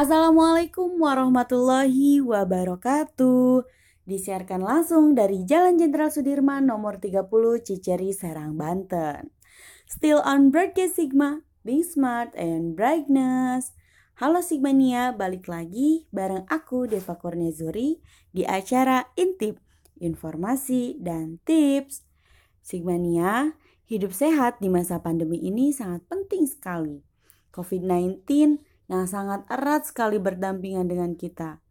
Assalamualaikum warahmatullahi wabarakatuh. Disiarkan langsung dari Jalan Jenderal Sudirman nomor 30 Ciceri Serang Banten. Still on broadcast Sigma, being smart and brightness. Halo Sigmania, balik lagi bareng aku Deva Kurniazuri di acara Intip, informasi dan tips. Sigmania, hidup sehat di masa pandemi ini sangat penting sekali. COVID-19 yang sangat erat sekali berdampingan dengan kita.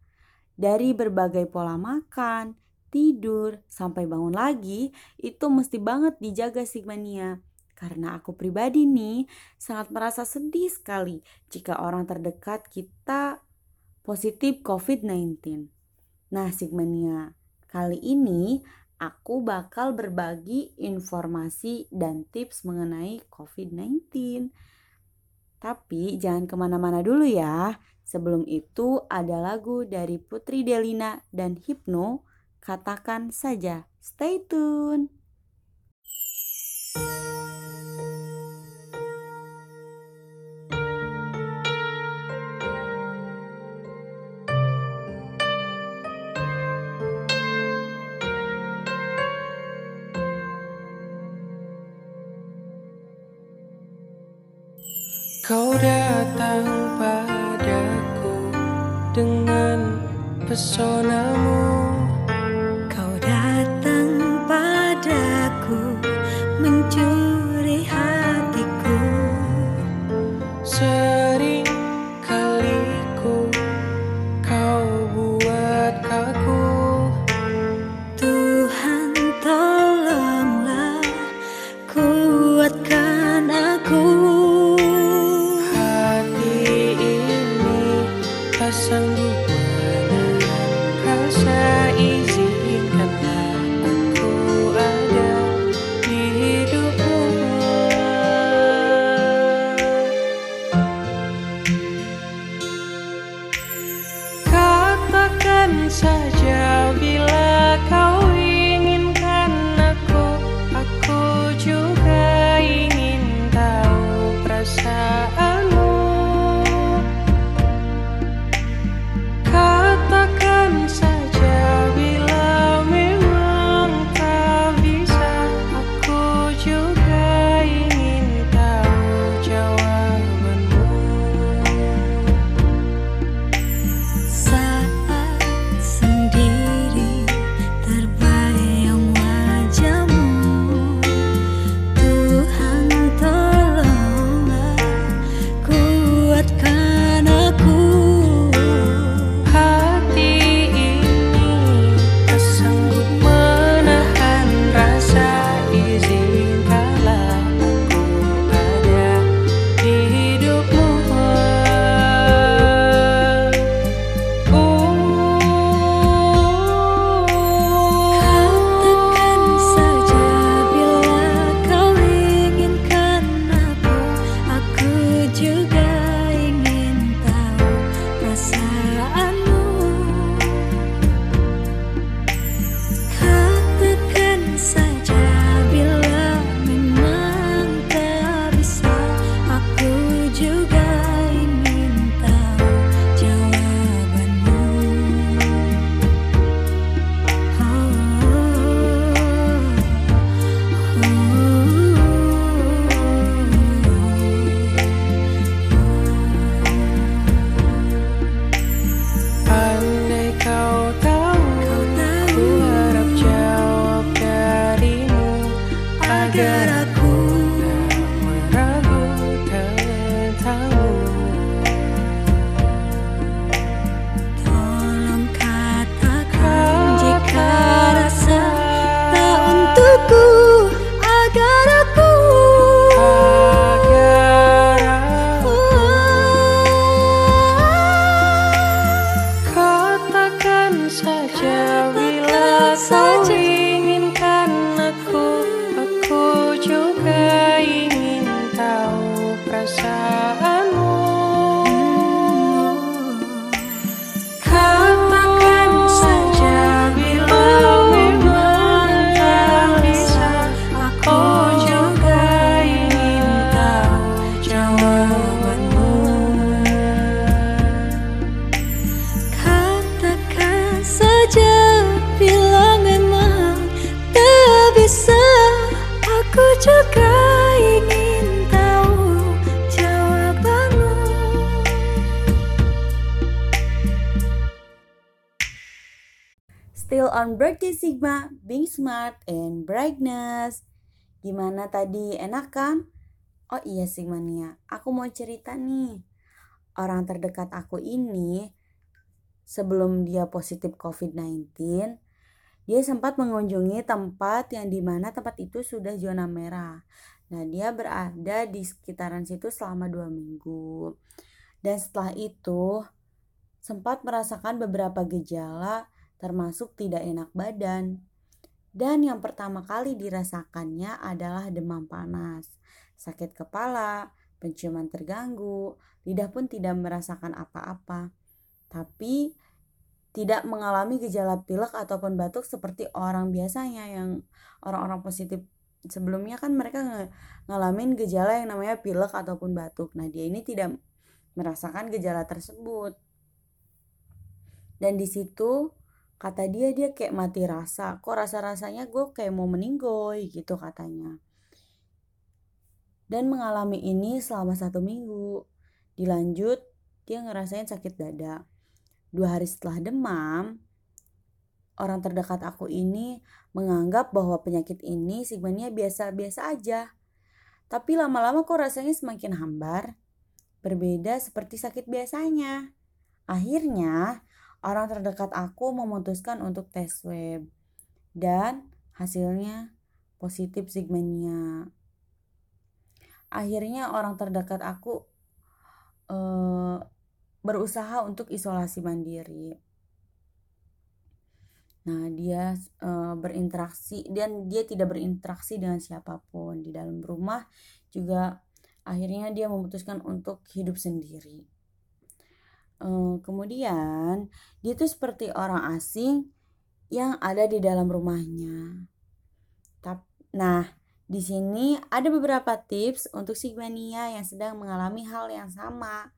Dari berbagai pola makan, tidur, sampai bangun lagi, itu mesti banget dijaga Sigmania. Karena aku pribadi nih sangat merasa sedih sekali jika orang terdekat kita positif COVID-19. Nah Sigmania, kali ini aku bakal berbagi informasi dan tips mengenai COVID-19 tapi jangan ke mana-mana dulu ya. Sebelum itu ada lagu dari Putri Delina dan Hipno. Katakan saja. Stay tune. Kau datang padaku dengan pesonamu I got Still on birthday Sigma, being smart and brightness. Gimana tadi, enak kan? Oh iya Sigmania, aku mau cerita nih. Orang terdekat aku ini, sebelum dia positif COVID-19, dia sempat mengunjungi tempat yang di mana tempat itu sudah zona merah. Nah, dia berada di sekitaran situ selama dua minggu. Dan setelah itu, sempat merasakan beberapa gejala termasuk tidak enak badan. Dan yang pertama kali dirasakannya adalah demam panas, sakit kepala, penciuman terganggu, lidah pun tidak merasakan apa-apa. Tapi tidak mengalami gejala pilek ataupun batuk seperti orang biasanya yang orang-orang positif sebelumnya kan mereka ng ngalamin gejala yang namanya pilek ataupun batuk. Nah, dia ini tidak merasakan gejala tersebut. Dan di situ kata dia dia kayak mati rasa. Kok rasa rasanya gue kayak mau meninggoy gitu katanya. Dan mengalami ini selama satu minggu. Dilanjut dia ngerasain sakit dada. Dua hari setelah demam orang terdekat aku ini menganggap bahwa penyakit ini sigmanya biasa-biasa aja. Tapi lama-lama kok rasanya semakin hambar berbeda seperti sakit biasanya. Akhirnya orang terdekat aku memutuskan untuk tes swab dan hasilnya positif sigmania. Akhirnya orang terdekat aku e, berusaha untuk isolasi mandiri. Nah, dia e, berinteraksi dan dia tidak berinteraksi dengan siapa pun di dalam rumah juga akhirnya dia memutuskan untuk hidup sendiri. Kemudian dia tuh seperti orang asing yang ada di dalam rumahnya. Nah, di sini ada beberapa tips untuk Sigmania yang sedang mengalami hal yang sama.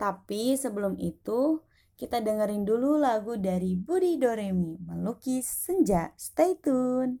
Tapi sebelum itu, kita dengerin dulu lagu dari Budi Doremi, Melukis Senja. Stay tune.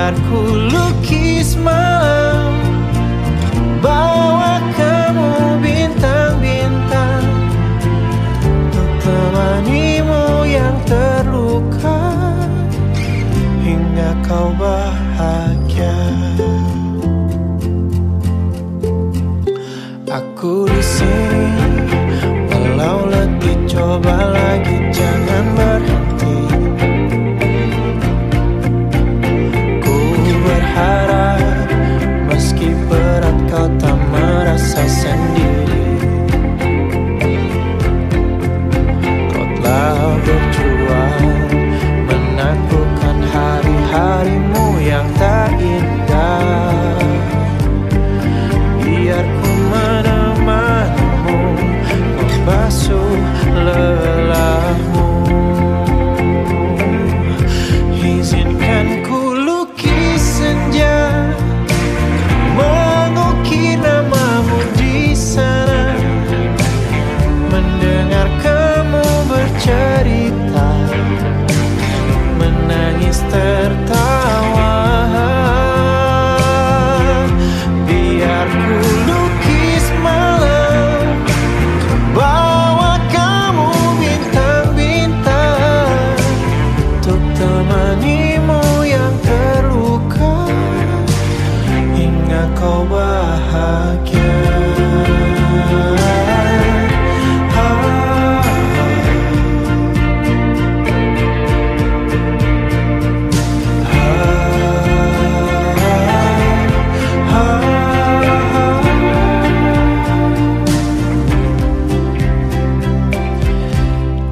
Biar ku lukis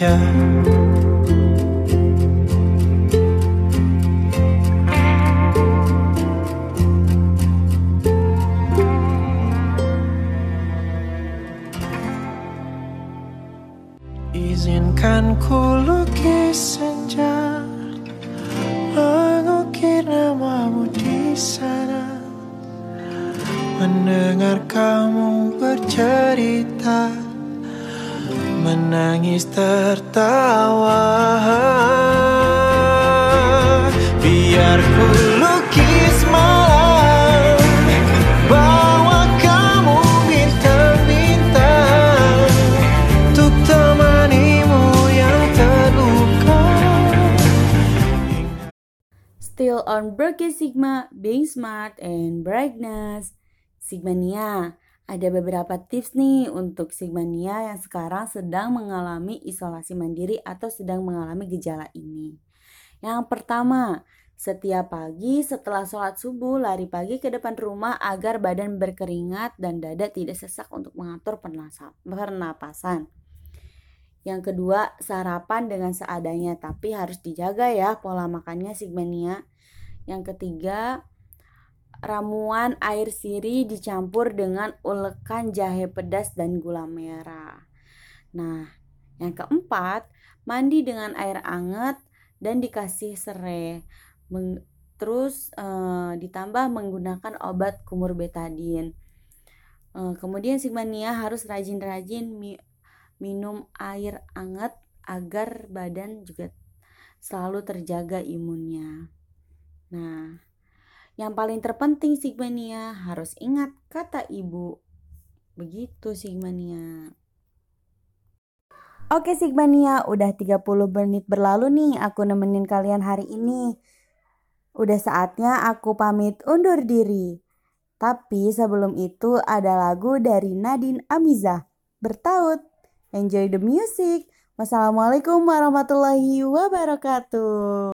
bahagia. Izinkan ku lukis senja Mengukir namamu di sana Mendengar kamu bercerita Menangis tertawa. Biar ku lukis malam Bawa kamu bintang-bintang untuk temanimu yang terluka. Still on Broadcast Sigma, being smart and brightness. Sigmania, ada beberapa tips nih untuk Sigmania yang sekarang sedang mengalami isolasi mandiri atau sedang mengalami gejala ini. Yang pertama, setiap pagi setelah sholat subuh lari pagi ke depan rumah agar badan berkeringat dan dada tidak sesak untuk mengatur pernapasan. Yang kedua, sarapan dengan seadanya tapi harus dijaga ya pola makannya Sigmania. Yang ketiga, ramuan air sirih dicampur dengan ulekan jahe pedas dan gula merah. Nah, yang keempat, mandi dengan air hangat dan dikasih serai. Meng- terus eh, ditambah menggunakan obat kumur betadin. Eh, kemudian Sigmania harus rajin-rajin mi- minum air hangat agar badan juga selalu terjaga imunnya. Nah, yang paling terpenting Sigmania harus ingat kata ibu. Begitu Sigmania. Oke Sigmania, udah 30 menit berlalu nih aku nemenin kalian hari ini. Udah saatnya aku pamit undur diri. Tapi sebelum itu ada lagu dari Nadine Amiza, Bertaut. Enjoy the music. Wassalamualaikum warahmatullahi wabarakatuh.